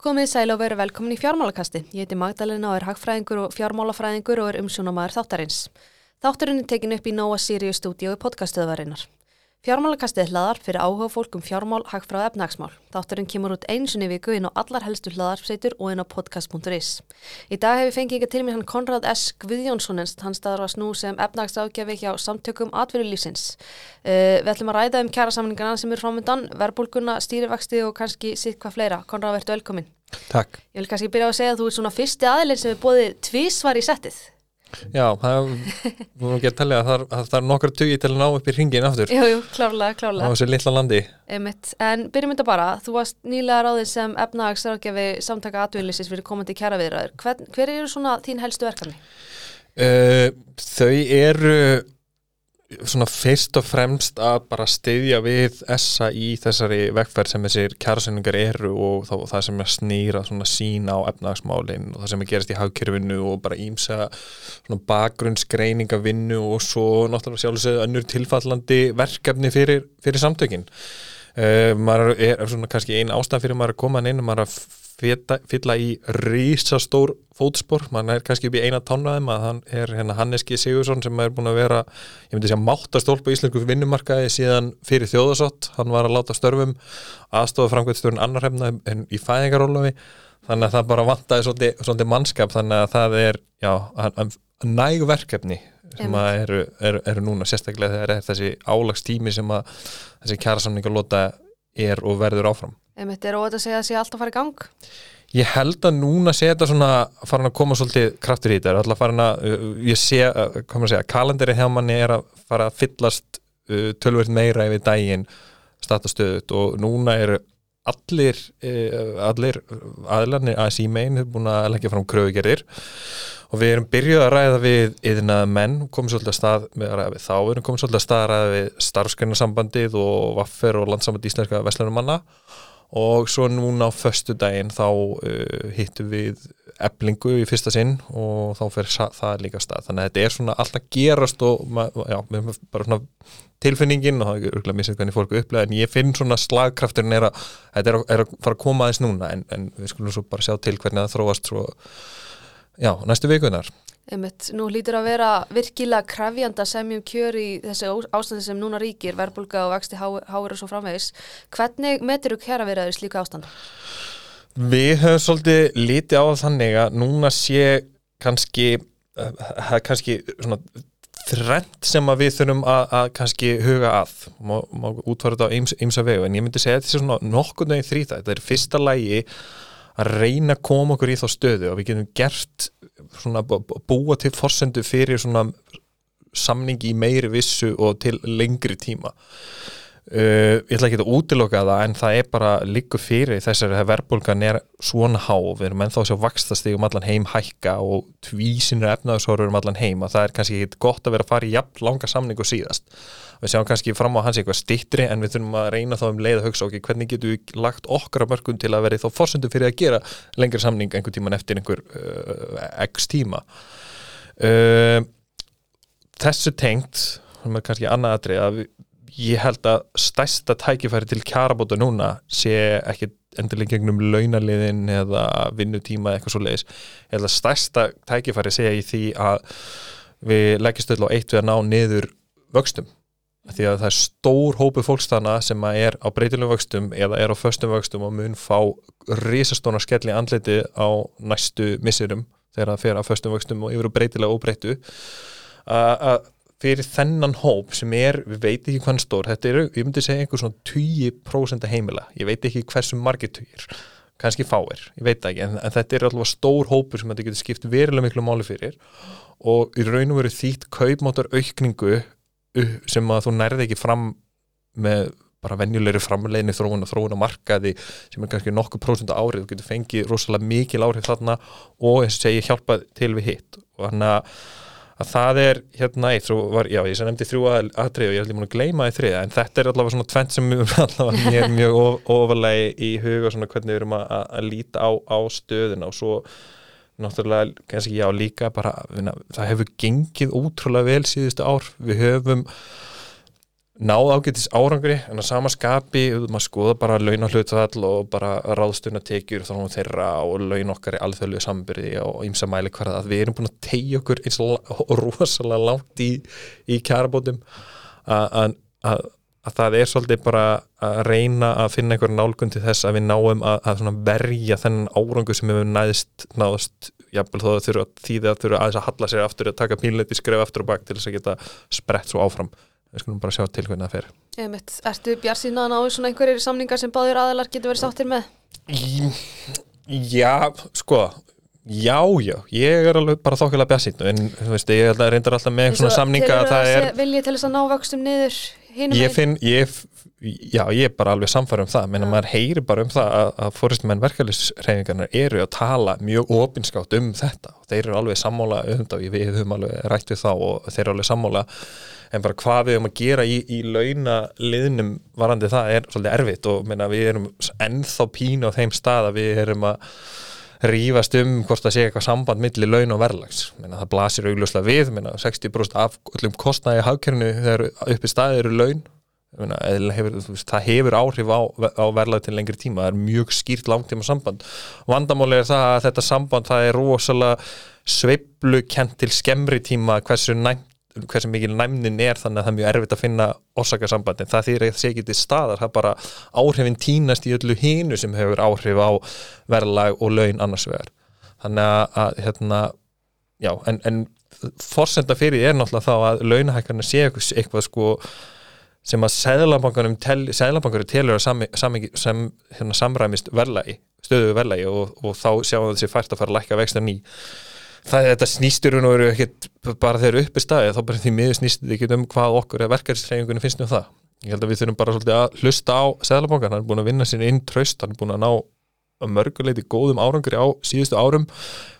Komið sæl og veru velkomin í fjármálakasti. Ég heiti Magdalena og er hagfræðingur og fjármálafræðingur og er umsjónamaður þáttarins. Þátturinn er tekin upp í Nóa Sirius stúdíu í podcastöðvarinnar. Fjármálakastið hlaðar fyrir áhuga fólk um fjármál, hagfráð efnagsmál. Þátturinn kemur út einsunni viku inn á allar helstu hlaðarpseitur og inn á podcast.is. Í dag hefur fengið ekki til mér hann Konrad S. Guðjónssonens, hann staðarvast nú sem efnagsafgjafi hjá samtökum atvinnulífsins. Uh, við ætlum að ræða um kjæra samlingarna sem eru frámyndan, verbulguna, stýrivexti og kannski sitt hvað fleira. Konrad, verður velkomin. Takk. Ég vil kannski byrja á að segja að þú er svona fyrsti aðlinn sem er bóðið tvísvar í settið. Já, það vorum ekki að tellja að það, að það er nokkru tugi til að ná upp í ringin aftur Jú, jú, klárlega, á klárlega. þessu litla landi. Einmitt. En byrjum þetta bara, þú varst nýlega ráðið sem efnahagsráðgjafi samtaka atvinnlýsins fyrir komandi kjæraviðræður. Hver, hver eru svona þín helstu verkefni? Uh, þau eru svona fyrst og fremst að bara styðja við essa í þessari vekkferð sem þessir kjærasynningar eru og þá, það sem er snýra svona sína á efnahagsmálin og það sem er gerast í hagkerfinu og bara ímsa svona bakgrunnsgreiningavinnu og svo náttúrulega sjálfsögðu önnur tilfallandi verkefni fyrir, fyrir samtökin uh, maður er, er svona kannski ein ástæð fyrir maður að koma inn og maður að fylla, fylla í rísastór fótspor, mann er kannski upp í eina tónnaðum að hann er hérna Hanneski Sigursson sem er búin að vera, ég myndi segja máttastólp á íslensku vinnumarkaði síðan fyrir þjóðasott, hann var að láta störfum aðstofa framkvæmstjórun annar hefna en í fæðingarólafi, þannig að það bara vantaði svolítið mannskap þannig að það er, já, næg verkefni sem að eru, eru, eru núna sérstaklega þegar er þessi álagstími sem að þessi kjærasamningar lota er og verður áfram. Einmitt, er óvægt að segja að sé allt að fara í gang? Ég held að núna sé þetta svona farin að koma svolítið kraftur í þetta. Alltaf farin að, uh, ég sé, uh, hvað maður segja kalendari hjá manni er að fara að fyllast uh, tölvöld meira yfir daginn statastöðut og núna eru allir, uh, allir aðlarnir að símein búin að leggja fram kröfugerðir og við erum byrjuð að ræða við yðinað menn, komum svolítið að stað með að ræða við þá, við erum komið svolítið að stað að ræða við starfsgrænarsambandið og vaffer og landsamband íslenska veslunumanna og svo núna á förstu daginn þá uh, hittum við eblingu í fyrsta sinn og þá fer það líka stað. Þannig að þetta er svona alltaf gerast og já, bara svona tilfinningin og það er örgulega misið hvernig fólku upplega en ég finn svona slagkrafturinn er að þetta er að, er að fara að koma aðeins núna en, en við skulum svo bara sjá til hvernig það þróast svo, já, næstu vikunar Einmitt, nú lítur að vera virkilega krafjanda semjum kjör í þessi ástandi sem núna ríkir, verbulga og vexti háir og svo framvegis. Hvernig metur þú kjæra verið slíka ástand? Við höfum svolítið lítið á þannig að núna sé kannski, það er kannski svona þrent sem að við þurfum að, að kannski huga að útfara þetta á eins, eins að vegu en ég myndi segja þetta er svona nokkur nöginn þrýta þetta er fyrsta lægi að reyna að koma okkur í þá stöðu og við getum gert svona búa til forsendu fyrir svona samningi í meiri vissu og til lengri tíma uh, ég ætla ekki að útiloka það en það er bara líku fyrir þessari verðbólgan er svona há við erum ennþá að sjá vakstast um allan heim hækka og tvísinur efnaðsórur um allan heim og það er kannski ekki gott að vera að fara í jafn langa samning og síðast. Við sjáum kannski fram á hans eitthvað stittri en við þurfum að reyna þá um leið að hugsa okkur hvernig getum við lagt okkar að mörgum til að vera þá fórsöndu fyrir að gera lengri samning einhver tíman eftir einhver uh, x tíma. Uh, þessu tengt ég held að stærsta tækifæri til kjarabóta núna sé ekki endurlega gegnum launaliðin eða vinnutíma eitthvað svo leiðis ég held að stærsta tækifæri segja í því að við leggjast öll á eitt við að ná niður vöxtum. Því að það er stór hópu fólkstana sem er á breytilegum vöxtum eða er á föstum vöxtum og mun fá risastóna skell í andliti á næstu missirum þegar það fer á föstum vöxtum og yfir breytilega óbreytu að fyrir þennan hóp sem er, við veit ekki hvernig stór þetta eru, ég myndi segja einhver svona 20% heimila, ég veit ekki hversu margir tugir, kannski fáir ég veit ekki, en, en þetta er alltaf stór hópur sem þetta getur skipt verulega miklu máli fyrir og í raun og veru þýtt kaupmáttar aukningu sem að þú nærði ekki fram með bara venjulegri framlegni þróun og þróun á markaði sem er kannski nokkuð prósund á árið, þú getur fengið rosalega mikil áhrif þarna og þess að segja hjálpa til við hitt. Og þannig að að það er hérna eitt, var, já ég nefndi þrjú aðtrið og ég held ég múin að gleyma því þriða en þetta er allavega svona tvent sem allavega mér mjög ofalegi í huga svona hvernig við erum að, að líta á, á stöðuna og svo náttúrulega kannski já líka bara það hefur gengið ótrúlega vel síðustu ár. Við höfum náð ágætis árangri en að sama skapi, maður skoða bara launahlutvall og bara ráðstunatekjur þá þeirra og laun okkar í alþjóðlu sambyrði og ímsa mæli hverða að við erum búin að tegja okkur eins og rosalega langt í, í kjarabótum að að það er svolítið bara að reyna að finna einhver nálgun til þess að við náum að, að verja þennan árangu sem hefur næðist náðast, jáfnvel þó að þurfa þýðið að þurfa aðeins að halla sér aftur að taka pínleiti skref aftur og bak til þess að geta sprett svo áfram við skulum bara sjá til hvernig það fer. Einmitt. Ertu bjart síðan á svona einhverjir samningar sem báður aðalar getur verið sáttir með? Já, sko Já, já, ég er alveg bara þokkilega bjart en þú veist, ég reyndar alltaf með svona samninga að það er Viljið til þess að ná vöxtum niður ég finn, ég, já, ég er bara alveg samfæður um það, menn að maður heyri bara um það að, að fóristmenn verkefælisreifingarnar eru að tala mjög ofinskátt um þetta. Og þeir eru alveg sammála um þetta og við höfum alveg rætt við þá og þeir eru alveg sammála en bara hvað við höfum að gera í, í launa liðnum varandi það er svolítið erfitt og menna, við erum ennþá pínu á þeim stað að við erum að rýfast um hvort það sé eitthvað samband millir laun og verðlags, það blasir augljóslega við, Meina, 60% af öllum kostnægi hafkernu þegar uppi staðið eru laun. Hefur, það hefur áhrif á, á verðlag til lengri tíma, það er mjög skýrt langtíma samband. Vandamáli er það að þetta samband það er rosalega sveiblu kent til skemmri tíma hversu næmt hversu mikil næmnin er þannig að það er mjög erfitt að finna orsakarsambandin, það þýr að það sé ekki til staðar, það bara áhrifin tínast í öllu hínu sem hefur áhrif á verðlag og laun annars vegar. Þannig að hérna já, en, en forsenda fyrir er náttúrulega þá að launahækkarna sé eitthvað, eitthvað sko sem að sæðlabankarum sæðlabankarum telur að sami, sami, sem, hérna, samræmist verðlagi, stöðu verðlagi og, og þá sjáum við þessi fært að fara að lækka vexta ný það þetta snýstur og eru ekkert bara þeir eru uppi staði þá bara því miður snýstur ekki um hvað okkur eða verkefnisreifingunni finnst um það. Ég held að við þurfum bara svolítið að hlusta á Sæðalabankan, hann er búin að vinna sín inn tröst hann er búin að ná mörguleiti góðum árangri á síðustu árum.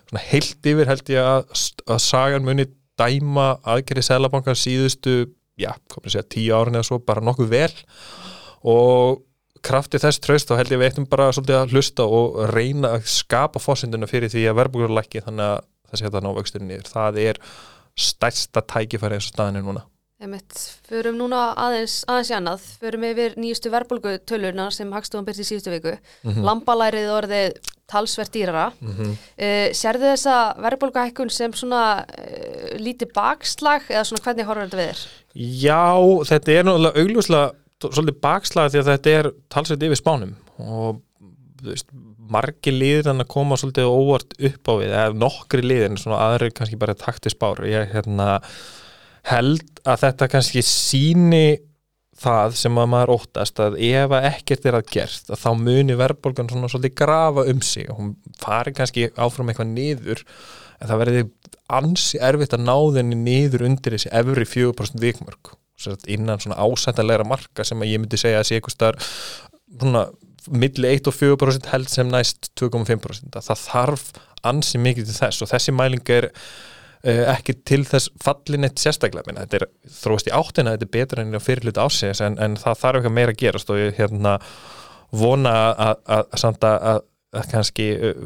Svona heilt yfir held ég að, að sagan muni dæma aðgerri Sæðalabankan síðustu já, komið segja tíu árin eða svo, bara nokkuð vel. Og kraftið þess tröst þá held ég við eittum bara svolítið að hlusta og reyna að skapa fósinduna fyrir því að verðbúrlækki þannig að þessi hérna ná vöxturinn niður. Það er stærsta tækifæri eins og staðinu núna. Emitt, förum núna aðeins aðeins í annað, förum yfir nýjustu verðbólgutölurna sem Hagstofan byrst í síðustu viku. Mm -hmm. Lambalærið orðið talsvert dýrara. Mm -hmm. uh, Serðu þessa verðbólguhækkun sem svona uh, lítið bakslag eða svona hvernig horfður þetta við þér? Já, þetta er náttúrulega augljóslega svolítið bakslag því að þetta er talsveit yfir spánum og þú veist margi liðir þannig að koma svolítið óvart upp á við, eða nokkri liðir en svona aðri kannski bara taktisbár ég hérna, held að þetta kannski síni það sem að maður óttast að ef að ekkert er að gert að þá muni verðbólgan svona svolítið grafa um sig. Og hún fari kannski áfram eitthvað niður en það verði ansi erfitt að ná þenni niður undir þessi efri 4% vikmörg innan svona ásættalega marka sem að ég myndi segja að sé eitthvað starf svona milli 1 og 4% held sem næst 2,5% það þarf ansi mikið til þess og þessi mæling er uh, ekki til þess fallin eitt sérstaklega minna. þetta er þróast í áttina, þetta er betra enn á fyrirluta ásins en, en það þarf eitthvað meira að gerast og ég hérna vona að, að, að, að að kannski, uh,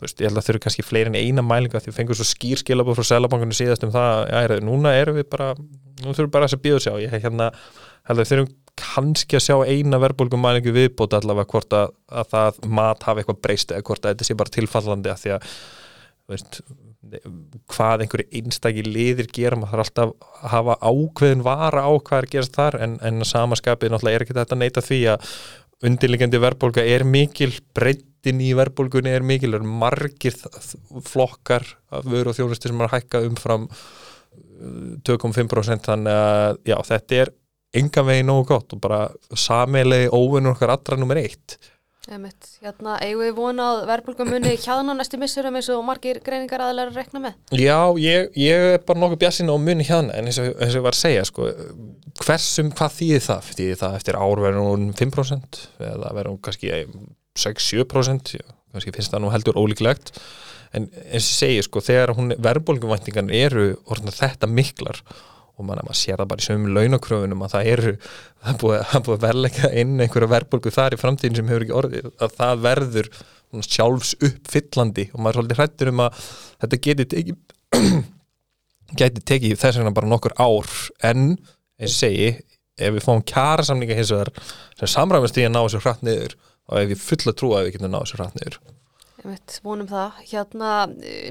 veist, ég held að þau eru kannski fleiri en eina mælinga því við fengum svo skýr skilabóð frá selabankunni síðast um það já, núna erum við bara, nú þurfum við bara að bíða og sjá, ég hérna held að þau eru kannski að sjá eina verðbólgumælingu viðbót allavega hvort að, að það mat hafi eitthvað breyst eða hvort að þetta sé bara tilfallandi að því að veist, hvað einhverju einstakki liðir gera, maður þarf alltaf að hafa ákveðin vara á hvað er gerast þar en, en samaskapið náttúrulega er ekki þetta að neyta því að undirlegjandi verðbólga er mikil, breytin í verðbólgunni er mikil, er margir flokkar vöru og þjónusti sem er að hækka umfram 2,5% þannig að já, þetta er enga vegi nógu gott og bara samilegi óvinnur okkar allra nummer eitt Emitt, hérna, eigum við vonað verðbólgamunni hjáðan á næstu missurum eins og margir greiningar aðlæra að rekna með? Já, ég, ég er bara nokkuð bjassin á munni hjáðan en eins og, eins og ég var að segja sko, hversum, hvað þýðir það? Þýðir það eftir ár verður hún 5% eða verður hún kannski 6-7% kannski finnst það nú heldur ólíklegt en eins og segja, sko, þegar verðbólgumvæntingan eru þetta miklar og mann að maður sér það bara í sömum launakröfunum að það eru, það er búið, að verleika inn einhverju verðbólgu þar í framtíðin sem hefur ekki orðið, að það verður sjálfs uppfyllandi og maður er svolítið hrættur um að þetta geti tekið geti tekið þess vegna bara nokkur ár. En eins segi, ef við fáum kjara samninga hins vegar sem samræmast í að ná þessu hratt niður og ef við fulla trúa að við getum ná þessu hratt niður Einmitt, vonum það. Hérna,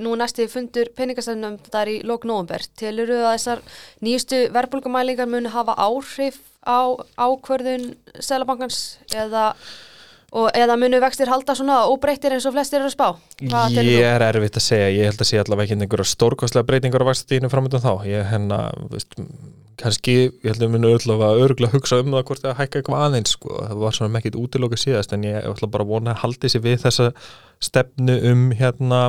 nú er næsti fundur peningastæðnum þar í lók nóvumber. Telur að þessar nýjustu verðbólkumælingar muni hafa áhrif á ákvörðun Sælabankans eða, eða muni vextir halda svona óbreyttir eins og flestir eru að spá? Hvað Ég þú? er erfitt að segja, ég held að sé allavega ekki einhverja stórkostlega breytingar á vaxtatíðinu framöndan þá ég hennar, veist, kannski ég held að muni öll örgulega hugsa um það hvort það hækka eitthvað aðeins sko. það var svona mekkit útilóka síðast en ég ætla bara að vona að haldi sér við þessa stefnu um hérna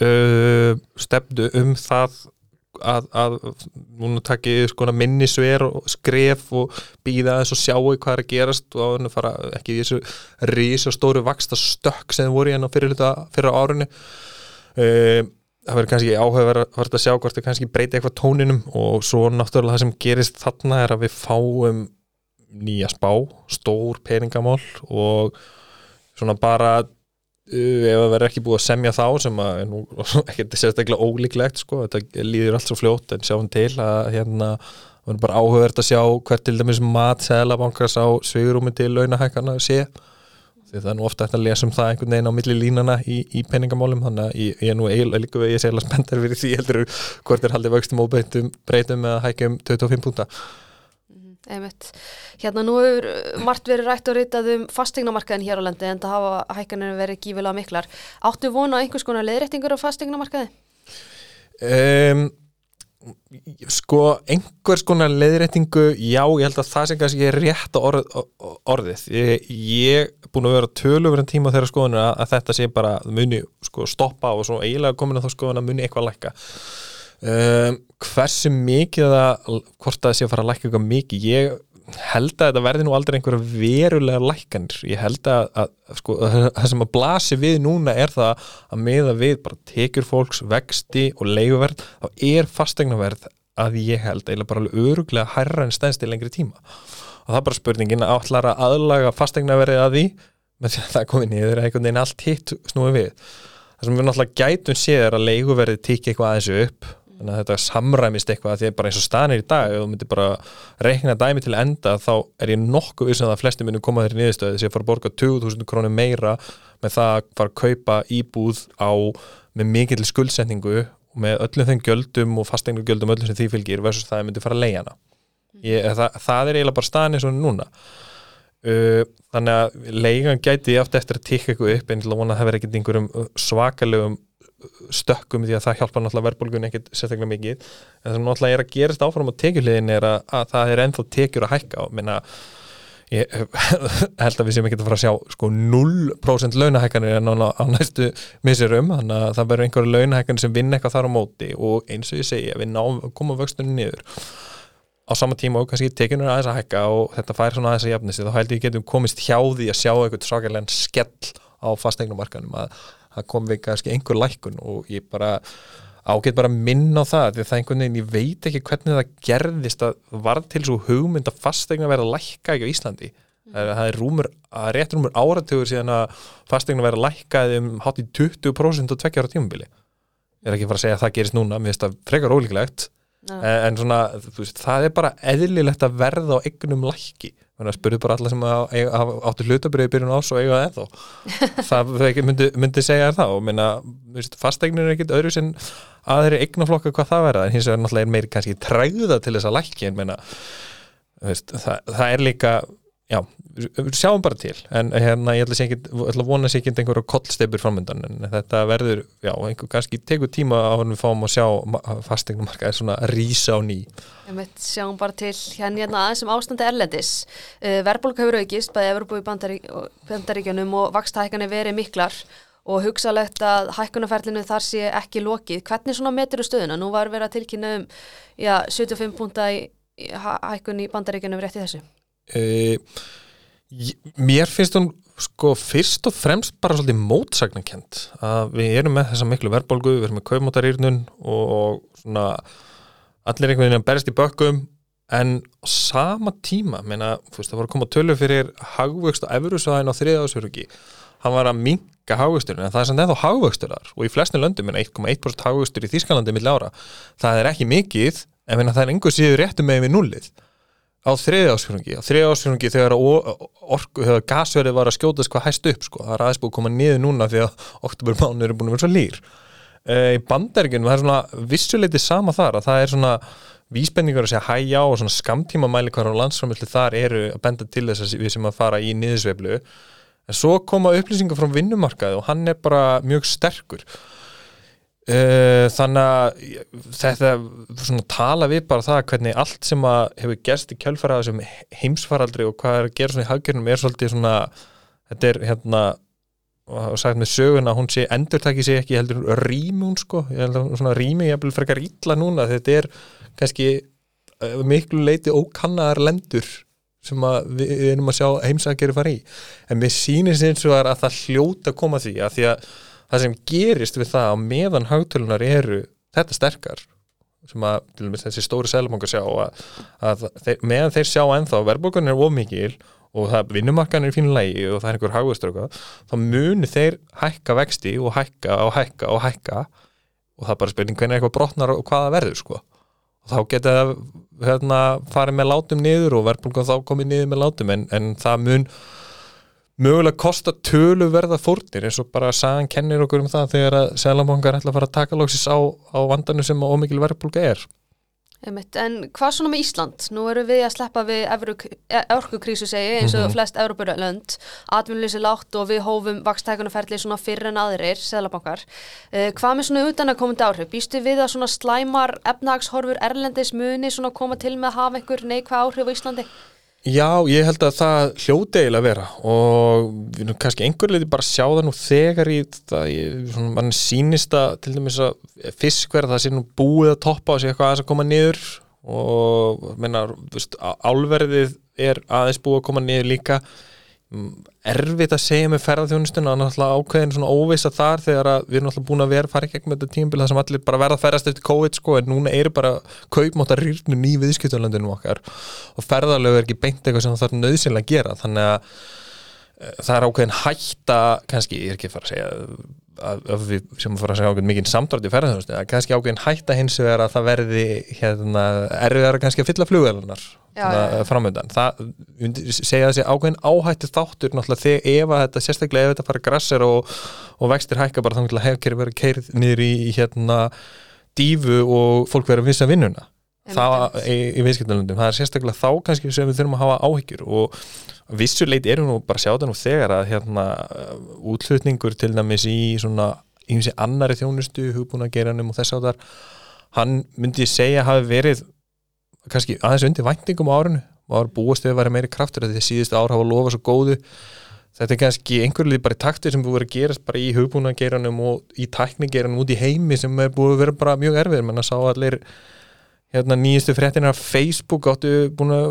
uh, stefnu um það að, að núna takki sko minni sver og skref og býða þess og sjáu hvað er að gerast og að fara ekki í þessu rísa stóru vaksta stökk sem voru hérna fyrir, hluta, fyrir á árinu. Uh, það verður kannski áhugaverð að sjá hvort það kannski breyti eitthvað tóninum og svo náttúrulega það sem gerist þarna er að við fáum nýja spá, stór peningamál og svona bara ef það verður ekki búið að semja þá sem að er nú ekkert sérstaklega ólíklegt sko, þetta líður allt svo fljótt en sjáum til að hérna það verður bara áhugavert að sjá hvert til dæmis mat seglabankars á svigurúmi til launahækana sé. Því það er nú ofta að lesa um það einhvern veginn á milli línana í, í peningamálum þannig að ég, ég er nú eiginlega líka við ég sé alveg spenntar fyrir því heldur hvort er haldið vöxtum og breytum, breytum eða hækjum 25 púnta Einmitt. Hérna nú hefur uh, margt verið rætt og ritað um fastegnamarkaðin hér á landi en það hafa hækkanir verið gífilega miklar. Áttu vona einhvers konar leiðréttingur á fastegnamarkaði? um, sko einhvers konar leiðréttingu já, ég held að það sem kannski er rétt orð, orðið ég, er búin að vera töluveren tíma þeirra skoðunum að, að þetta sé bara muni sko, stoppa og svo eiginlega komin að þá skoðun að muni eitthvað lækka um, hversu mikið það hvort það sé að fara að lækka eitthvað mikið ég held að þetta verði nú aldrei einhverja verulega lækkanir. Ég held að, að, sko, að það sem að blasi við núna er það að meða við bara tekjur fólks vexti og leiguverð þá er fastegnaverð að ég held eiginlega bara alveg öruglega hærra en stænst í lengri tíma. Og það er bara spurningin að allar að aðlaga fastegnaverði að því? Með því að það komið niður einhvern veginn allt hitt snúið við. Það sem við náttúrulega gætum séð er að leiguverði þannig að þetta samræmist eitthvað því að bara eins og staðnir í dag ef þú myndir bara reikna dæmi til enda þá er ég nokkuð vissum að flesti minnum koma þeirri niðurstöði þess að fara að borga 20.000 krónir meira með það að fara að kaupa íbúð á með mikill skuldsetningu og með öllum þeim gjöldum og fastenglu gjöldum öllum sem því fylgir versus það að myndi fara að leia hana. Ég, það, það er eiginlega bara staðnir svona núna. Uh, þannig að leigan gæti átt eftir að tikka eitthvað upp en að vona að það verði ekkert einhverjum svakalegum stökkum því að það hjálpa náttúrulega verðbólgun ekkert sérstaklega mikið. En það náttúrulega er að gerast áfram á tekjuhliðin er að, að það er ennþá tekjur að hækka. Og minna ég held að við séum ekki að fara að sjá sko 0% launahækkanir en á, næstu miserum þannig að það verður einhverju launahækkanir sem vinna eitthvað þar á móti. Og eins og ég segja við náum koma vöxtunum niður. Á sama tíma og kannski tekjunum aðeins að hækka og þetta fær svona aðeins að jafnist þá held ég getum komist hjá því að sjá eitthvað svakalega skell á fastegnumarkanum að það kom við kannski einhver lækkun og ég bara ágætt bara minna á það því það er einhvern veginn, ég veit ekki hvernig það gerðist að var til svo hugmynd að fastegna verða að lækka ekki á Íslandi. Er, það er rúmur, að rétt rúmur áratugur síðan að fastegna verða að lækka um hátt í 20% og tveggjára tímabili. Ég er ekki fara að segja að það gerist núna mér finnst það frekar ólíklegt. En, en svona, veist, það er bara eðlilegt að verða á eignum lækki þannig að spurðu bara alla sem að, að, áttu hlutabriði byrjun ás og eiga það ennþá. Það myndi, myndi segja það og minna, fastegnir er ekkit öðru sem aðri eignaflokka hvað það verða. En hins vegar náttúrulega er meiri kannski træða til þess að lækki en minna, veist, það, það er líka já, sjáum bara til en hérna ég ætla, ekki, ætla að vona sér ekki einhverja kollstepur framöndan en þetta verður, já, einhver kannski tegur tíma á hann við fáum að sjá fastegnumarka er svona rísa á ný Einmitt, sjáum bara til hérna, hérna aðeins um ástandi erlendis. Uh, Verðbólk hefur aukist, bæði Evropu í Bandarík, bandaríkjunum og vakstahækkanir verið miklar og hugsalegt að hækkunarferlinu þar sé ekki lokið. Hvernig svona metur þú stöðuna? Nú var verið að tilkynna um já, 75 púnta hækkun í Bandaríkjunum rétt í þessu. Uh, mér finnst hún sko fyrst og fremst bara svolítið mótsagnakent að við erum með þessa miklu verðbólgu, við erum með kaupmótarýrnun og, og svona allir einhvern veginn að berist í bökkum en á sama tíma meina, veist, það voru að koma tölu fyrir hagvöxt á efurusvæðin á þriðaðsverugi hann var að minka hagvöxturinn en það er samt ennþá hagvöxtur þar og í flestin löndum er 1,1% hagvöxtur í Þýskalandi mill ára það er ekki mikið en það er einhver síður réttum með við nullið á þriði ásfjörungi á þriði ásfjörungi þegar orku, þegar gasverið var að skjótast hvað hæst upp sko. það er aðeins búið að koma niður núna því að oktober mánuður er búin að vera svo lýr uh, í bandaríkjunum, það er svona vissuleiti sama þar, að það er svona vísbendingar að segja hæja á og svona skamtíma mælikvar á landsframöldu þar eru að benda til þess að við sem að fara í niðursveiflu. En svo koma upplýsingar frá vinnumarkaði og hann er bara mjög sterkur þannig að þetta svona tala við bara það hvernig allt sem að hefur gerst í kjölfara þessum heimsfaraldri og hvað er að gera svona í haggjörnum er svolítið svona þetta er hérna og sagt með söguna, hún sé endurtæki sig ekki heldur rými hún sko. Að svona rými ég vil frekar illa núna þetta er kannski uh, miklu leiti ókannaðar lendur sem að við erum að sjá heimsækjari fara í. En mér sýnir eins og að það hljóta að koma að því að því að það sem gerist við það á meðan hagtölunar eru þetta sterkar sem að til dæmis þessi stóri selmangar sjá að, að þeir, meðan þeir sjá ennþá verðbókan er ómikil og það vinnumarkan er í fínu lægi og það er einhver hagvöströka þá munu þeir hækka vexti og hækka og hækka og hækka og það er bara spurning hvernig eitthvað brotnar og hvað það verður sko. Og þá geta það hérna, farið með látum niður og verðbólgan þá komið niður með látum en, en það mun mögulega kosta tölu verða fórnir eins og bara sagan kennir okkur um það þegar að selamangar ætla að fara að taka lóksis á, á vandanu sem ómikil verðbólga er Einmitt. En hvað svona með Ísland? Nú erum við að sleppa við orkukrísu segi eins og Mhm. flest Európurlönd, atvinnuleysi lágt og við hófum vakstækunarferðli svona fyrr en aðrir, seðlabankar. Uh, hvað með svona utan að komandi áhrif? Býstu við að svona slæmar efnagshorfur erlendis muni svona koma til með að hafa einhver neikvæð áhrif á Íslandi? Já, ég held að það hljóti eiginlega að vera og erum kannski einhver leiti bara sjá það nú þegar í það, ég, mann sýnist að til dæmis að fiskverð það sé nú búið að toppa og sé eitthvað aðeins að koma niður og menna, veist, á- álverðið er aðeins búið að koma niður líka erfitt að segja með ferðarþjónustuna að náttúrulega ákveðin svona óvisa þar þegar við erum náttúrulega búin að vera fara í gegn með þetta tímabil það sem allir bara verða að ferðast eftir COVID sko en núna eru bara kaupmáttar rýrnum í viðskiptulandinu okkar og ferðarlegu er ekki beint eitthvað sem það þarf nöðsynlega að gera. Þannig að e, það er ákveðin hætta kannski, ég er ekki að fara að segja að, við sem að fara að segja ákveðin mikið samdrátt í ferðarþjónustu, að kannski ákveðin hætta hins vegar að það verði hérna, erfiðar kannski að fylla flugvelunar framöndan það segja þessi ákveðin áhættu þáttur náttúrulega þegar ef að þetta sérstaklega ef þetta fara grassir og, og vextir hækka bara að hefur verið keirð niður í hérna dífu og fólk verið að vissa vinnuna það í, í viðskiptalundum, það er sérstaklega þá kannski sem við þurfum að hafa áhyggjur og vissuleit erum nú bara að sjá það nú þegar að hérna útflutningur til dæmis í svona ímsi annari þjónustu, hugbúna geranum og þess að þar hann myndi segja hafi verið kannski aðeins undir væntingum á árinu. Og við að vera meiri kraftur því að síðustu ár hafa lofa svo góðu. Þetta er kannski einhverju líð bara í takti sem búið að gerast bara í hugbúnageranum og í tæknigeranum út í heimi sem er búið að vera bara mjög erfið menn að sá allir hérna nýjustu fréttina af Facebook áttu búin að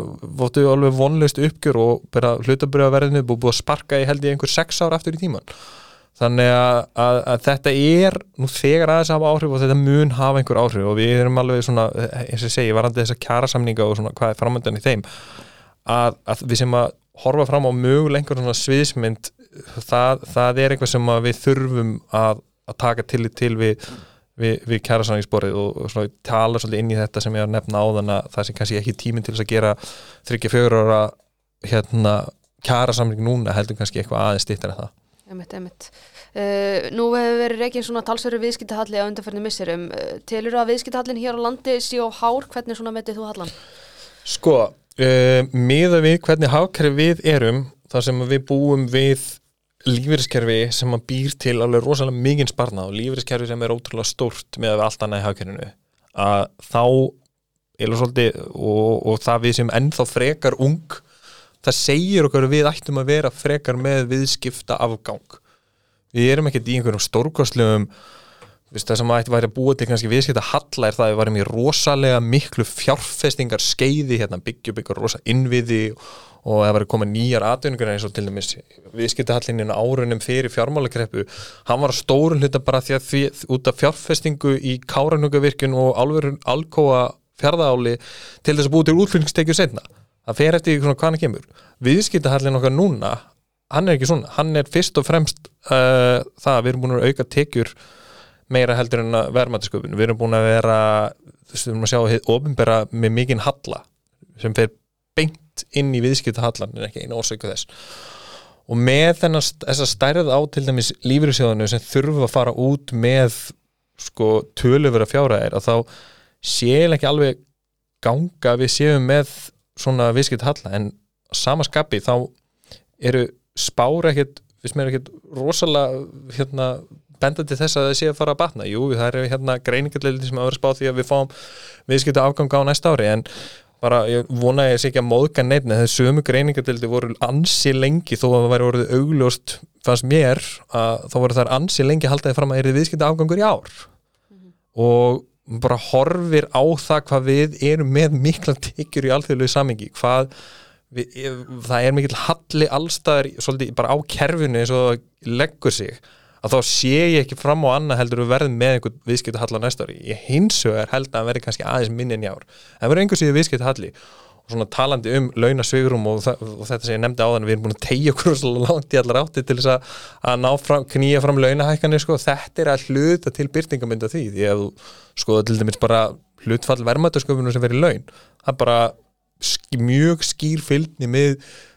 áttu alveg vonlaust uppgjör og bara hlutabriðaverðinu búið búið að sparka í held í einhver sex ár aftur í tíman þannig að, að, að þetta er nú þegar aðeins að hafa áhrif og þetta mun hafa einhver áhrif og við erum alveg svona eins og segi, varandi þessa kjærasamninga og svona hvað er framöndan í þeim að, að við sem að horfa fram á möguleg einhver svona sviðsmynd það, það er eitthvað sem að við þurfum að, að taka til til við við, við kjærasamningsborið og, og svona tala svolítið inn í þetta sem ég er að nefna á þannig að það sem kannski ekki tíminn til þess að gera þryggja fjögur ára hérna kjærasamning núna heldur kannski eitthvað aðeins stýttar en það Einmitt, einmitt. Uh, nú hefur verið reygin svona talsverður viðskiptahalli á undarferðinu misserum. Uh, telur að viðskiptahallin hér á landi sé á hár? Hvernig svona metið þú hallan? Sko, uh, miða við hvernig hafkerfi við erum þar sem við búum við lífeyriskerfi sem að býr til alveg rosalega mikinn sparna og lífeyriskerfi sem er ótrúlega stórt með allt annað í hafkerfinu að þá svolítið og, og það við sem ennþá frekar ung það segir okkur við ættum að vera frekar með viðskipta afgang við erum ekkert í einhverjum stórkostlegum það sem ætti væri að búa til kannski viðskipta halla er það að við varum í rosalega miklu fjárfestingar skeiði hérna, byggja upp ykkur rosa innviði og það var að koma nýjar atvinningur eins og til dæmis viðskipta hallinin árunum fyrir fjármálakreppu. Hann var að stórun hluta bara því að því, út af fjárfestingu í káranhugavirkun og alverun alkóa fjárðaáli til þess að búa til útflutningstekju setna það fer eftir svona hvað hann kemur. Viðskipta hallin okkar núna hann er ekki svona, hann er fyrst og fremst uh, það að við erum búin að auka tekjur meira heldur en að verðmættisköpun við erum búin að vera, þú veist, við erum að sjá ofinbera með mikinn halla sem fer beint inn í viðskiptahallan en ekki einu orsöku þess. Og með þennan þessa stærð á til dæmis lífyrirsjóðanu sem þurfa að fara út með sko töluvera fjáraðir að þá séu ekki alveg ganga að við séum með svona viðskiptahalla. En sama skapi þá eru spára ekkert, við mér ekkert rosalega hérna benda til þess að það sé að fara að batna jú, það eru hérna greiningarleildi sem að vera spáð því að við fáum viðskipta afgang á næsta ári en bara, ég vona ég sé ekki að móðka neitt en þessu sömu greiningarleildi voru ansi lengi þó að það væri orðið augljóst fannst mér að þá voru þær ansi lengi haldaði fram að er þið viðskipta afgangur í ár mm -hmm. og bara horfir á það hvað við erum með mikla tekjur í alþjóðlegu samingi hvað við, það er mikil halli allstaðar svolítið bara á kerfinu eins og leggur sig að þá sé ég ekki fram á annað heldur að verði með einhvern viðskiptu hall á næsta ári. Ég hins vegar held að það verði kannski aðeins minni en jár en verður einhvers veginn viðskiptu halli og svona talandi um launasvigurum og, og þetta sem ég nefndi á þann við erum búin að tegja okkur svo langt í allar átti til þess að, að ná fram, knýja fram launahækkanir sko, þetta er að hluta til byrtingamynda því. Því að skoða til dæmis bara hlutfall vermaðarsköpunum sem verið laun það er bara mjög skýr fylgni með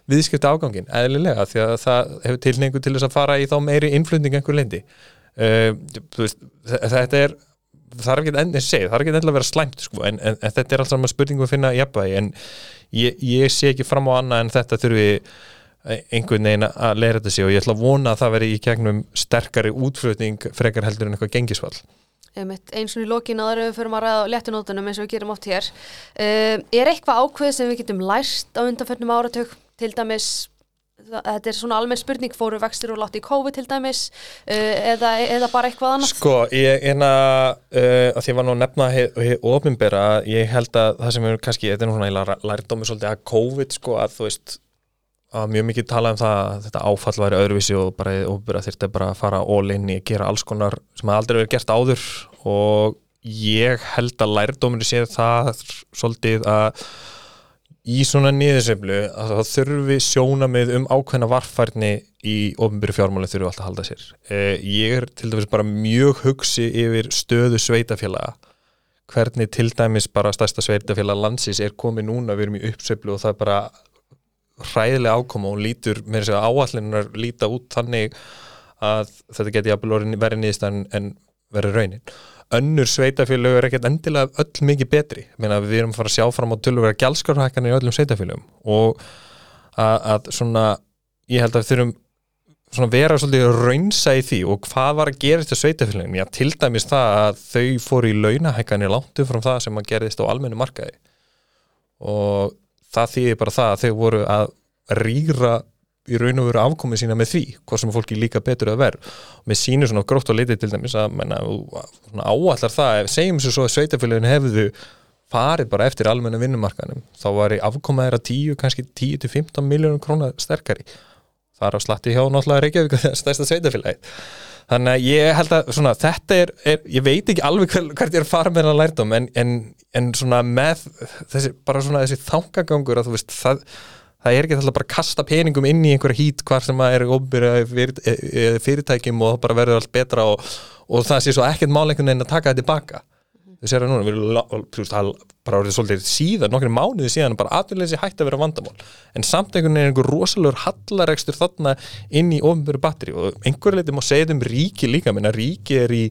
viðskipta ágangin, eðlilega því að það hefur tilningu til þess að fara í þá meiri innflutning einhver leindi uh, veist, þetta er það er ekki enn, það er ekki enn að vera slæmt sko, en, en, en þetta er alltaf með spurningum að finna jafnvægi, en ég, ég sé ekki fram á annað en þetta þurfi einhvern veginn að leira þetta sig og ég ætla að vona að það veri í gegnum sterkari útflutning frekar heldur en eitthvað gengisvall eins og í lókin aðra við fyrir að ræða léttunótunum eins og við gerum oft hér. Uh, er eitthvað ákveð sem við getum lært á undanförnum áratug til dæmis þetta er svona almenn spurning, fóru vextir og látt í COVID til dæmis uh, eða, eða bara eitthvað annars? Sko, ég eina uh, að því var nú að nefna hér ofinbera, ég held að það sem er kannski, þetta er nú svona lærdómi svolítið að COVID sko að þú veist að mjög mikið tala um það að þetta áfall væri öðruvísi og bara ofinbera þurfti bara að fara all in í að gera alls konar sem aldrei verið gert áður og ég held að lærdóminu sé það svolítið að í svona niðurseflu að það þurfi sjóna með um ákveðna varfærni í ofinbyrju fjármáli þurfi alltaf að halda sér. Eh, ég er til dæmis bara mjög hugsi yfir stöðu sveitafélaga hvernig til dæmis bara stærsta sveitafélag landsins er komið núna, við erum í uppseflu og það er bara hræðilega ákoma og lítur, með þess að áallinunar líta út þannig að þetta geti verið nýðist en, en verið raunin. Önnur sveitafélög er ekkert endilega öll mikið betri. Meina, við erum fara að sjá fram á tölvöra gjálskarhækkanir í öllum sveitafélögum og að, að svona ég held að við þurfum svona vera svolítið raunsa í því og hvað var að gerast til sveitafélögum, já til dæmis það að þau fóru í launahækkanir langt um frá það sem að gerist á almennu markaði. Og það þýðir bara það að þau voru að rýra í raun og veru afkomið sína með því hvað sem fólki líka betur að verð og með sínu svona grótt og litið til dæmis að menna, áallar það, segjum sér svo að sveitafélagin hefðu farið bara eftir almenna vinnumarkanum, þá var í afkomið þeirra 10, kannski 10-15 miljónum krónar sterkari. Þar á slatti hjá náttúrulega Reykjavík það er stærsta sveitafélagi þannig að ég held að svona, þetta er, er ég veit ekki alveg hvert ég er farið með það lærdom en, en, en svona með þessi, bara svona þessi þangagangur að þú veist það það er ekki alltaf bara að kasta peningum inn í einhverja hít hvar sem að er ofnbyrja e, fyrirtækjum og það bara verður allt betra og, og það sé svo ekkert máleikunni en að taka þetta tilbaka. Þú sér það núna, við erum svolítið síðan, nokkru mánuði síðan bara sé hægt að vera vandamál. En samt einhvern veginn er einhver rosalur hallaregstur þarna inn í ofnbyrju batteri og einhverju leiti má segja um ríki líka. Menna ríki er í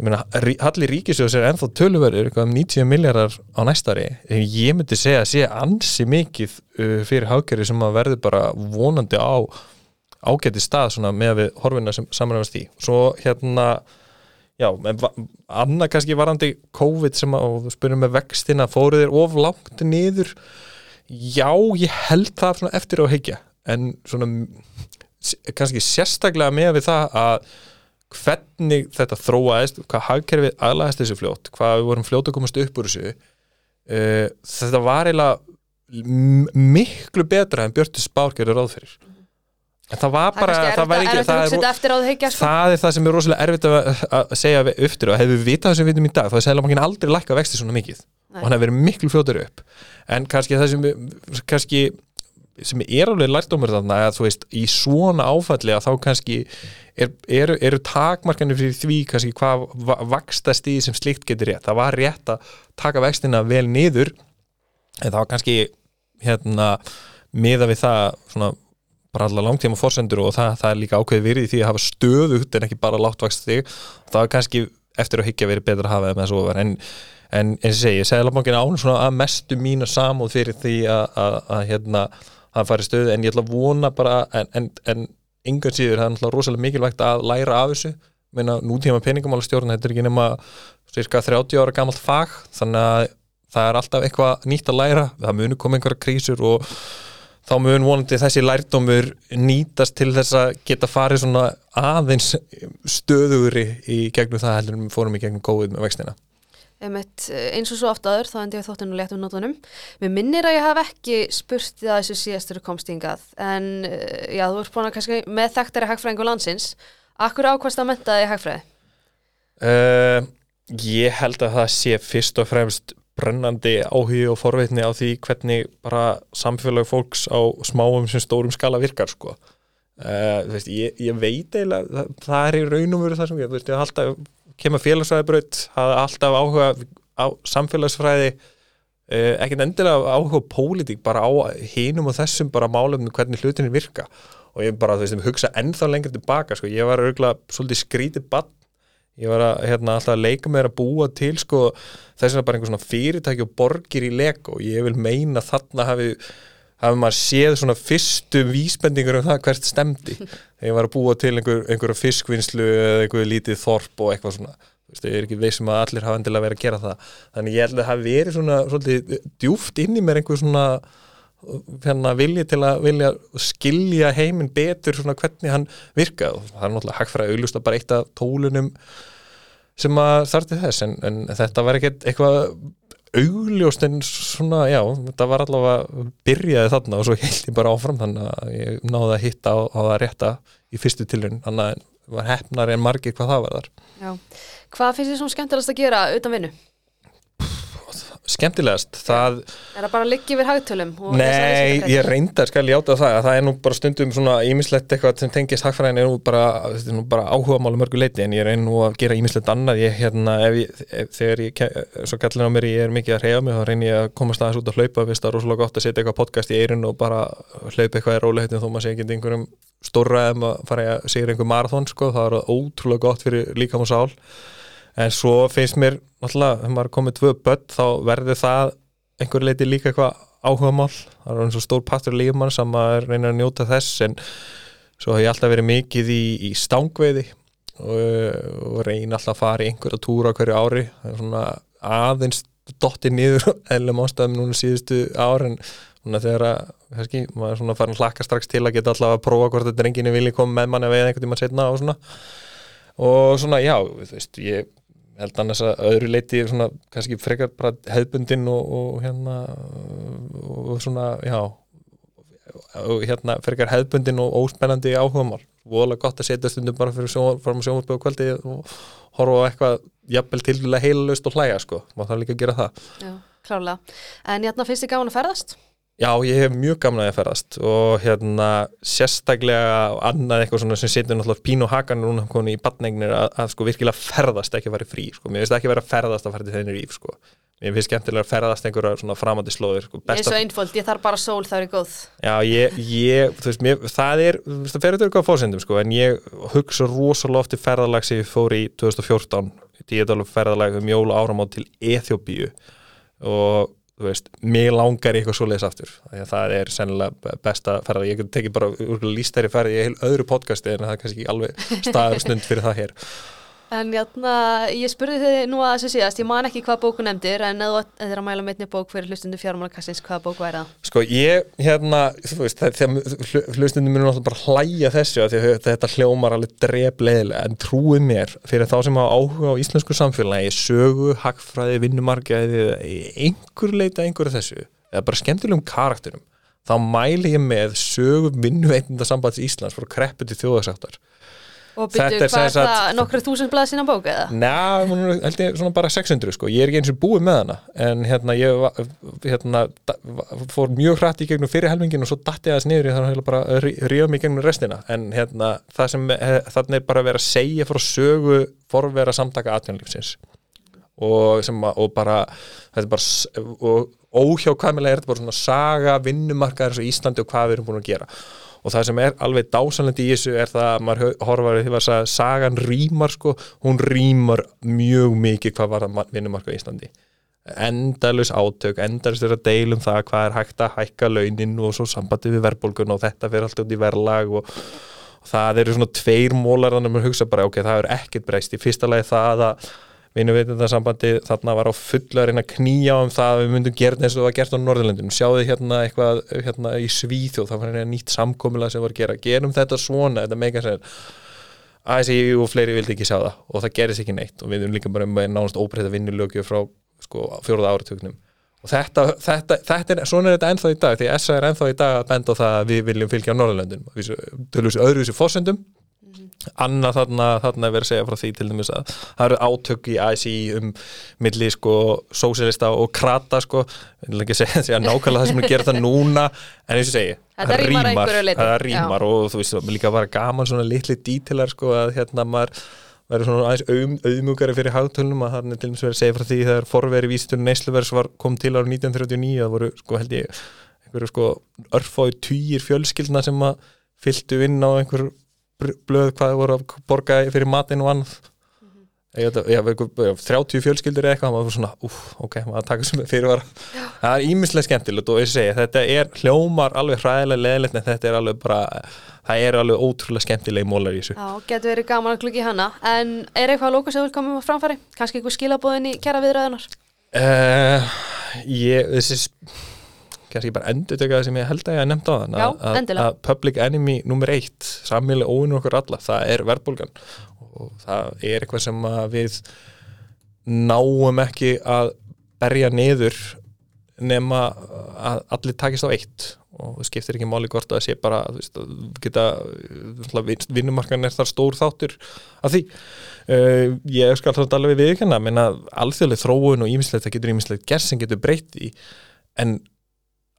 Halli Ríkisjóðs er ennþá tölverður um 90 miljardar á næstari. Ég myndi segja að sé ansi mikið uh, fyrir hagkerri sem að verði bara vonandi á ágæti stað með við horfinna sem samræðast í. Svo hérna já, annað kannski varandi COVID sem að spyrjum með vextina fóruð er of langt niður? Já, ég held það eftir á heikja en svona kannski sérstaklega með við það að hvernig þetta þróaðist, hvað hagkerfið aðlæðist þessu fljótt, hvað við vorum fljótt að komast upp úr þessu uh, þetta var eiginlega miklu betra en Björn Spár gerir ráð fyrir en það var bara það, það, er, ekki, það, er, sko. það er það sem er rosalega erfitt að, að segja upptur og hefur við vitað það sem við vitum í dag þá er sælamankin aldrei lækka vexti svona mikið Nei. og hann hefur verið miklu fljóttur upp en kannski það sem kannski sem er alveg lærdómur þarna að þú veist í svona áfalli að þá kannski eru er, er takmarkanir fyrir því kannski hvað vaksta stíði sem slikt getur rétt. Það var rétt að taka vextina vel niður en það var kannski hérna miða við það svona bara alla langtíma fórsendur og það, það er líka ákveði virði því að hafa stöðugt en ekki bara láttvakst þig það er kannski eftir að higgja verið betra að hafa það með þessu ofar. En, eins og segi, Sæðalabankin án svona að mestu mína samúð fyrir því að hérna fara í stöðu en ég ætla að vona bara en, en, yngan síður, það er náttúrulega rosalega mikilvægt að læra af þessu meina nútíma peningamálastjórn, þetta er ekki nema cirka 30 ára gamalt fag þannig að það er alltaf eitthvað nýtt að læra, það munu koma einhverja krísur og þá mun vonandi þessi lærdómur nýtast til þess að geta farið svona aðeins stöðugri í gegnum það heldur við fórum í gegnum góðið með vextina. Einmitt, eins og svo oft aður, þá endi ég þóttinu léttum nótunum. Mér minnir að ég haf ekki spurt það þessu síðastur komstingað, en eh, já, þú ert búin að kannski með þekktari hagfræðingu landsins. Akkur ákvæmst að menta þig hagfræði? Uh, ég held að það sé fyrst og fremst brennandi áhugi og forveitni á því hvernig bara samfélag fólks á smáum sem stórum skala virkar sko. Uh, veist, ég, ég veit eiginlega, það, það er í raunum verið það sem ég, veist, ég alltaf kemur félagsfræðibraut, hafa alltaf áhuga á samfélagsfræði uh, ekkert endilega áhuga pólitík, bara á hinum og þessum bara málum hvernig hlutinni virka. Og ég bara, þú veist, hugsa ennþá lengur tilbaka, sko, ég var örgulega svolítið skrítið bann ég var að, hérna, alltaf að leika með að búa til sko, þess að bara einhver svona fyrirtæki og borgir í lego. Ég vil meina þarna hafi, hafi maður séð svona fyrstu vísbendingur um það hvert stemdi þegar ég var að búa til einhver, einhverja fiskvinnslu eða einhver lítið þorp og eitthvað svona. Ég er ekki veist sem að allir hafa endilega verið að gera það. Þannig ég held að það verið svona svolítið djúft inn í mér einhver svona hérna vilja til að vilja skilja heiminn betur svona hvernig hann virka og það er náttúrulega hagfræði auðlust að bara eitt af tólunum sem að starti þess en, en þetta var ekkert eitthvað augljóst en svona, já, þetta var allavega byrjaði þarna og svo held ég bara áfram þannig að ég náði að hitta á, á það rétta í fyrstu tilrun þannig að var hefnar en margir hvað það var þar Já, hvað finnst þið svona skemmtilegast að gera utan vinnu? Skemmtilegast það Er það bara að liggja yfir hagtölum? Nei, ég reyndar skal játa það að það er nú bara stundum svona ímislegt eitthvað sem tengist hagfræðin er nú bara, er nú bara áhuga málu mörgu leiti en ég reynd nú að gera ímislegt annað ég hérna, ef ég, ef, þegar ég ke- svo kallin á mér ég er mikið að reyja mig þá reyn ég að komast aðeins út að hlaupa fyrst það er rosalega gott að setja eitthvað podcast í eirun og bara hlaupa eitthvað í róliheitin þó maður sé ekki einhverjum stórra um að fara að segja einhver marathon sko, það er ótrúlega gott fyrir líkam og sál en svo finnst mér náttúrulega, þegar maður komið tvö börn þá verður það einhver leiti líka eitthvað áhuga mál það er eins og stór partur lífumann sem maður reynir að njóta þess en svo hef ég alltaf verið mikið í, í stángveiði og, og reyn alltaf að fara í einhverja túra hverju ári. Það er svona aðeins dotti niður eðlum ástæðum núna síðustu ár en svona þegar að kannski, maður svona farin að hlakka strax til að geta alltaf að prófa hvort þetta drenginu vilji koma með manni eða einhvern tíma setna og svona. Og svona já, þú veist, ég held annars að öðru leiti svona kannski frekar bara hefðbundin og, og hérna og svona, já og hérna frekar hefðbundin og óspennandi áhugamál, voðalega gott að setja stundum bara fyrir sjónvarpöðu um kvöldi og horfa á eitthvað jafnvel til að heilalaust og hlæja sko, maður þarf líka að gera það Já, klárlega. En hérna finnst þið gáðan að ferðast? Já, ég hef mjög gamla að ferðast og hérna sérstaklega annað eitthvað svona sem setur náttúrulega pínu og hakan núna konu í badnegnir að, að sko virkilega ferðast ekki að fara frí sko, mér finnst ekki vera að ferðast að fara til þennir íf sko, mér finnst skemmtilega að ferðast einhverja svona framandi slóðir sko, Eins og einföld, ég þarf bara sól, það er góð. Já, ég, ég, þú veist, mér, það er, það fer eitthvað fórsendum, sko, en ég hugsa rosalega oft í ferðalag sem ég fór í 2014, þú veist, mér langar í eitthvað svoleiðis aftur, því að það er sennilega besta ferðalag, ég get tekið bara lístæri ferði í öðru podcasti en það er kannski ekki alveg staður stund fyrir það hér. En játna, ég spurði þið nú að þessu síðast, ég man ekki hvað bóku nefndir, en eða þetta er að mæla meitni bók fyrir hlustundu fjármálakassins, hvaða bók væri það? Sko ég, hérna, þú veist, þegar hlustundum mér náttúrulega bara hlæja þessu að þetta hljómar alveg drefleðilega en trúið mér fyrir þá sem hafa áhuga á íslensku samfélagi, sögu, hagfræði, vinnumarkaði, einhver leita einhverju þessu, eða bara skemmtilegum karakterum, þá mæli ég með sögu vinnuveitnda sambands Íslands frá kreppu til þjóðarsáttar. Og byrju, hvað er það, nokkru þúsund blaði sína bók eða? Er held ég svona bara 600 sko, ég er ekki eins og búið með hana en hérna ég hérna, fór mjög hrætt í gegnum fyrir helmingin og svo datti aðeins niður ég þannig að bara að rí- ríða mig gegnum restina. En hérna það sem eh, þarna er bara að vera að segja frá sögu forvera samtaka atvinnlífsins og, sem, að- og bara þetta er bara óhjákvæmilega er þetta bara svona saga vinnumarkaðar eins og Íslandi og hvað við erum búin að gera og það sem er alveg dásanlandi í þessu er það að maður hö- horfar því að sagan rýmar sko, hún rýmar mjög mikið hvað var það vinnumarkað í Íslandi. Endalus átök, endalus að deilum það hvað er hægt að hækka launin og svo sambandi við verðbólgun og þetta fyrir allt út í verðlag og, og það eru svona tveir mólar þannig að maður hugsa bara ok, það er ekkert breyst. Í fyrsta lagi það að vinnuveitindasambandi þarna var á fulla að reyna að knýja um það að við myndum gera eins og það var gert á Norðurlendinu sjáðu hérna eitthvað hérna í Svíþjóð það var hérna nýtt samkomulega sem var að gera. Gerum þetta svona, þetta meika sér. ASI og fleiri vildi ekki sjá það og það gerist ekki neitt og við erum líka bara með nánast óbreyta vinnulögju frá sko, fjóruða áratögnum og þetta, þetta, þetta er, svona er þetta ennþá í dag því SA er ennþá í dag að benda á það að við viljum fylgja Norðurlöndunum annað þarna, þarna er verið að segja frá því til dæmis að það eru átök í ASI um milli sko sósélista og krata sko, ég vil ekki segja, segja nákvæmlega það sem er það núna en eins og segi, það leyti. það rímar og þú veist, það líka bara gaman svona litli dítilar sko að hérna maður verður svona aðeins auðm, auðmugari fyrir hagtölunum að það er til dæmis verið að segja frá því þegar forveri vísitur neysluverðs var kom til ára 1939 það voru sko held ég einhverju sko örfái týjir fjölskyldna sem að fylltu inn á einhver blöð hvað voru að borga fyrir matinn og annað. Ég veit að ég hef eitthvað 30 fjölskyldur eða eitthvað, maður var svona, úf, ok, maður taka sem fyrir var, það er ímislega skemmtilegt og ég segi, þetta er hljómar alveg hræðilega leðilegt en þetta er alveg bara það er alveg ótrúlega skemmtilegi mólar í þessu. Já, getur verið gaman að klukki hana. En er eitthvað að lóka sem vil koma á framfæri? Kannski eitthvað skilabóðin í kæra viðræðunar? uh, ég, þessi kannski bara endur teka það sem ég held að ég hef nefnt á þann að, að public enemy nummer eitt, sammiðlega óinu okkur alla það er verðbólgan. Og það er eitthvað sem að við náum ekki að berja niður nema að allir takist á eitt. Og það skiptir ekki máli hvort að það sé bara veist, að geta vinnumarkan er þar stór þáttur af því. Uh, ég skal þá alveg við hana menna alþjóðlega þróun og ímislegt það getur ímislegt gerð sem getur breytt í en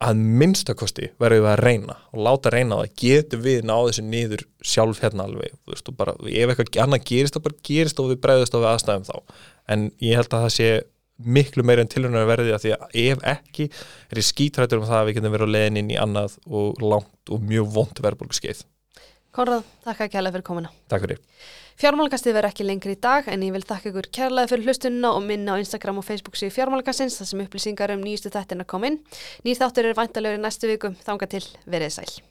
að minnstakosti verðum við að reyna og láta reyna það, getum við náðu þessu niður sjálf hérna alveg veist, og bara, ef eitthvað annað gerist þá bara gerist og við bregðast á við aðstæðum þá en ég held að það sé miklu meira en tilhörnar verði að því að ef ekki er ég skítrættur um það að við getum verið á leiðin inn í annað og langt og mjög vond verðbólgu skeið. Konrad, þakka kærlega fyrir komuna. Takk fyrir. Fjármálagastið verður ekki lengri í dag en ég vil þakka ykkur kærlega fyrir hlustununa og minna á Instagram og Facebook síðu fjármálagastins þar sem upplýsingar um nýjustu þættina kom inn. Nýr þáttur er væntalega í næstu viku, þanga til, verið sæl.